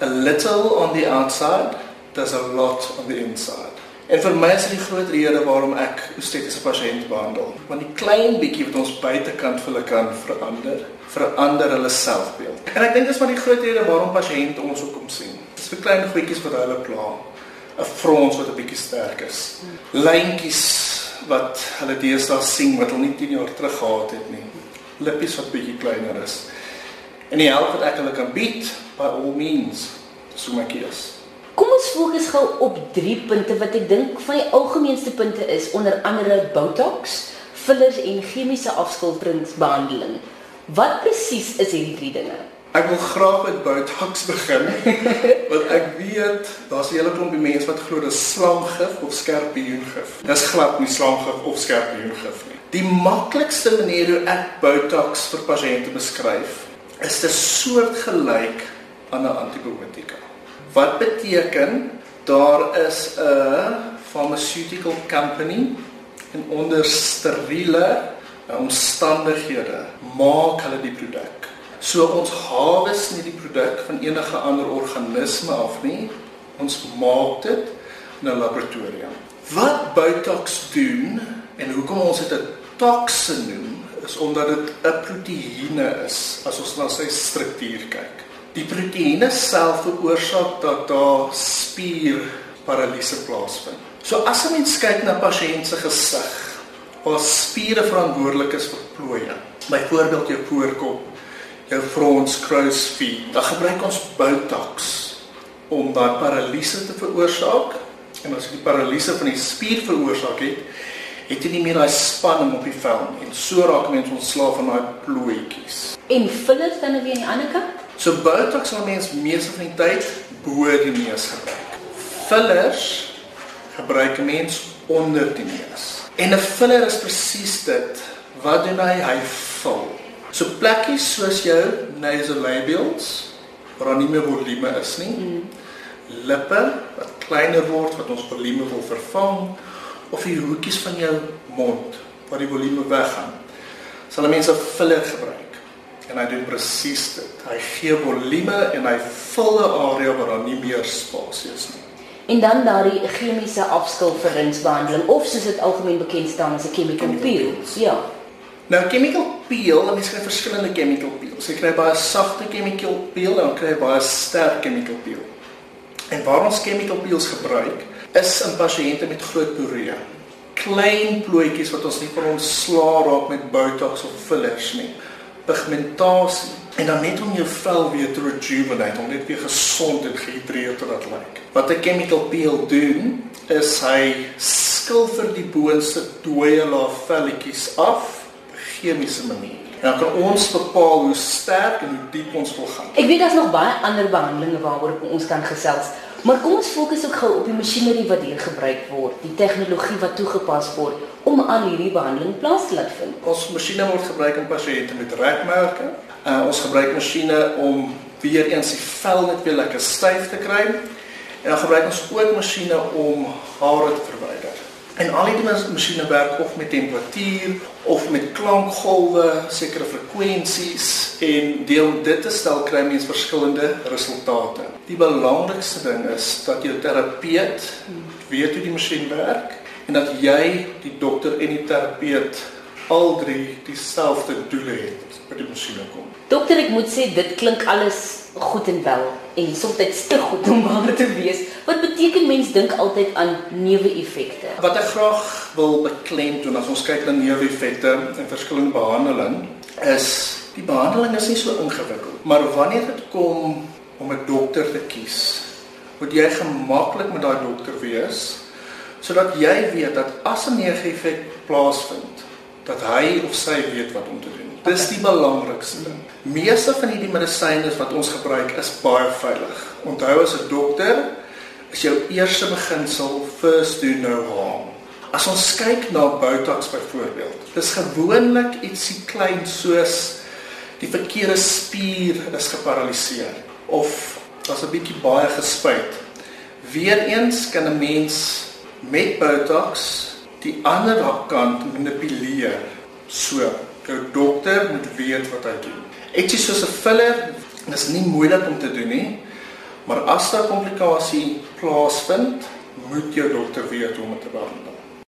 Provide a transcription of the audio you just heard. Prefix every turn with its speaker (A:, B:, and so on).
A: A little on the outside does a lot on the inside. En vir my is dit die groot rede waarom ek estetiese pasiënte behandel. Want die klein bietjie wat ons buitekant vir hulle kan verander, verander hulle selfbeeld. En ek dink dis maar die groot rede waarom pasiënte ons ook kom sien. Dis vir klein goedjies wat hulle pla. 'n Frons wat 'n bietjie sterk is. Lyntjies wat hulle deesdae sien wat hulle nie 10 jaar terug gehad het nie. Lippies wat bietjie kleiner is. En die help wat ek hulle kan bied, by all means, so my kies.
B: Kom ons fokus gou op drie punte wat ek dink van die algemeenste punte is, onder andere Botox, fillers en chemiese afskilferingsbehandeling. Wat presies is hierdie drie dinge?
A: Ek wil graag met Botox begin, want ek weet daar's 'n hele klompie mense wat glo dis slanggif of skerpioengif. Dis glad nie slanggif of skerpioengif nie. Die maklikste manier hoe ek Botox vir pasiënte beskryf, is dit soortgelyk aan 'n antibiotika. Wat beteken daar is 'n pharmaceutical company en onder steriele omstandighede maak hulle die produk. So ons hawes nie die produk van enige ander organisme af nie. Ons maak dit in 'n laboratorium. Wat Botox doen en hoekom ons dit 'n toksin noem, is omdat dit 'n proteïene is as ons na sy struktuur kyk. Die proteïene self veroorsaak dat daar spierparalise plaasvind. So as 'n mens kyk na pasiënt se gesig, waar spiere verantwoordelik is vir plooie, byvoorbeeld jou voorkop, jou frons, kruisspier, dan gebruik ons Botox om daai paralise te veroorsaak. En as jy die paralise van die spier veroorsaak het, het jy nie meer daai spanning op die vel nie. En so raak mense ontslaaf van daai plooitjies.
B: En fillers dan weer aan die ander kant?
A: So Botox sal mens meeste van die tyd bo die neus gebruik. Fillers gebruik 'n mens onder die neus. En 'n filler is presies dit. Wat doen hy? Hy vul. So plekkies soos jou nasolabials waar daar nie meer volume is nie. Mm. Lippe wat kleiner word wat ons volume wil vervang of die hoekies van jou mond waar die volume weggaan. Sal mense filler gebruik. En hy doen presies dit. Hy gee volume en hy vul 'n area waar daar nie meer spasie is nie.
B: En dan daardie chemiese afskilferingsbehandeling of soos dit algemeen bekend staan as 'n chemical peel. Ja.
A: Nou chemical peel, is daar verskillende chemical peels. Jy kry baie sagte chemical peel en kry baie sterk chemical peel. En waar ons chemical peels gebruik, is in pasiënte met groot poree. Klein plooitjies wat ons nie van ons sla raak met botox of fillers nie. Pigmentasie en dan net om jou vel weer te rejuvenate, om net weer gesond en gehidreerd te laat lyk. Wat 'n chemical peel doen, is hy skilfer die boonste dooie laag velletjies af chemiese manier. En dan kan ons bepaal hoe sterk en hoe diep ons wil gaan.
B: Ek weet daar's nog baie ander behandelings waaroor ons kan gesels, maar kom ons fokus ook gou op die masjinerie wat hier gebruik word, die tegnologie wat toegepas word om aan hierdie behandeling plaas te laat vind.
A: Ons masjiene word gebruik in pasiënte met rekmerke. Uh, ons gebruik masjiene om weer eens die vel net weer lekker styf te kry. En dan gebruik ons ook masjiene om hare te verwyder. En al die masjiene werk of met temperatuur of met klankgolwe, sekere frekwensies en deel dit te stel kry mens verskillende resultate. Die belangrikste ding is dat jou terapeut weet hoe die masjien werk en dat jy die dokter en die terapeut al drie dieselfde doele het by die masjiene kom.
B: Dokter, ek moet sê dit klink alles goed en wel en soms te goed om waar te wees. Wat beteken mens dink altyd aan neeweffekte?
A: Wat ek graag wil beklemtoon as ons kyk na neeweffekte en verskillende behandeling is die behandeling is nie so ingewikkeld, maar wanneer dit kom om 'n dokter te kies, moet jy gemaklik met daai dokter wees sodat jy weet dat as 'n neeweffek plaasvind, dat hy of sy weet wat om te doen. Dis die belangrikste ding. Meeste van hierdie medisyne wat ons gebruik is baie veilig. Onthou as 'n dokter is jou eerste beginsel first do no harm. As ons kyk na Botox byvoorbeeld, dis gewoonlik ietsie klein soos die verkeerde spier is geparaliseer of daar's 'n bietjie baie gespuit. Weereens kan 'n mens met Botox die ander kant manipuleer. So, jou dokter moet weet wat hy doen. Etjie soos 'n filler is nie moeilik om te doen nie, Maar as daar komplikasie plaasvind, moet jou dokter weet hoe om dit te behandel.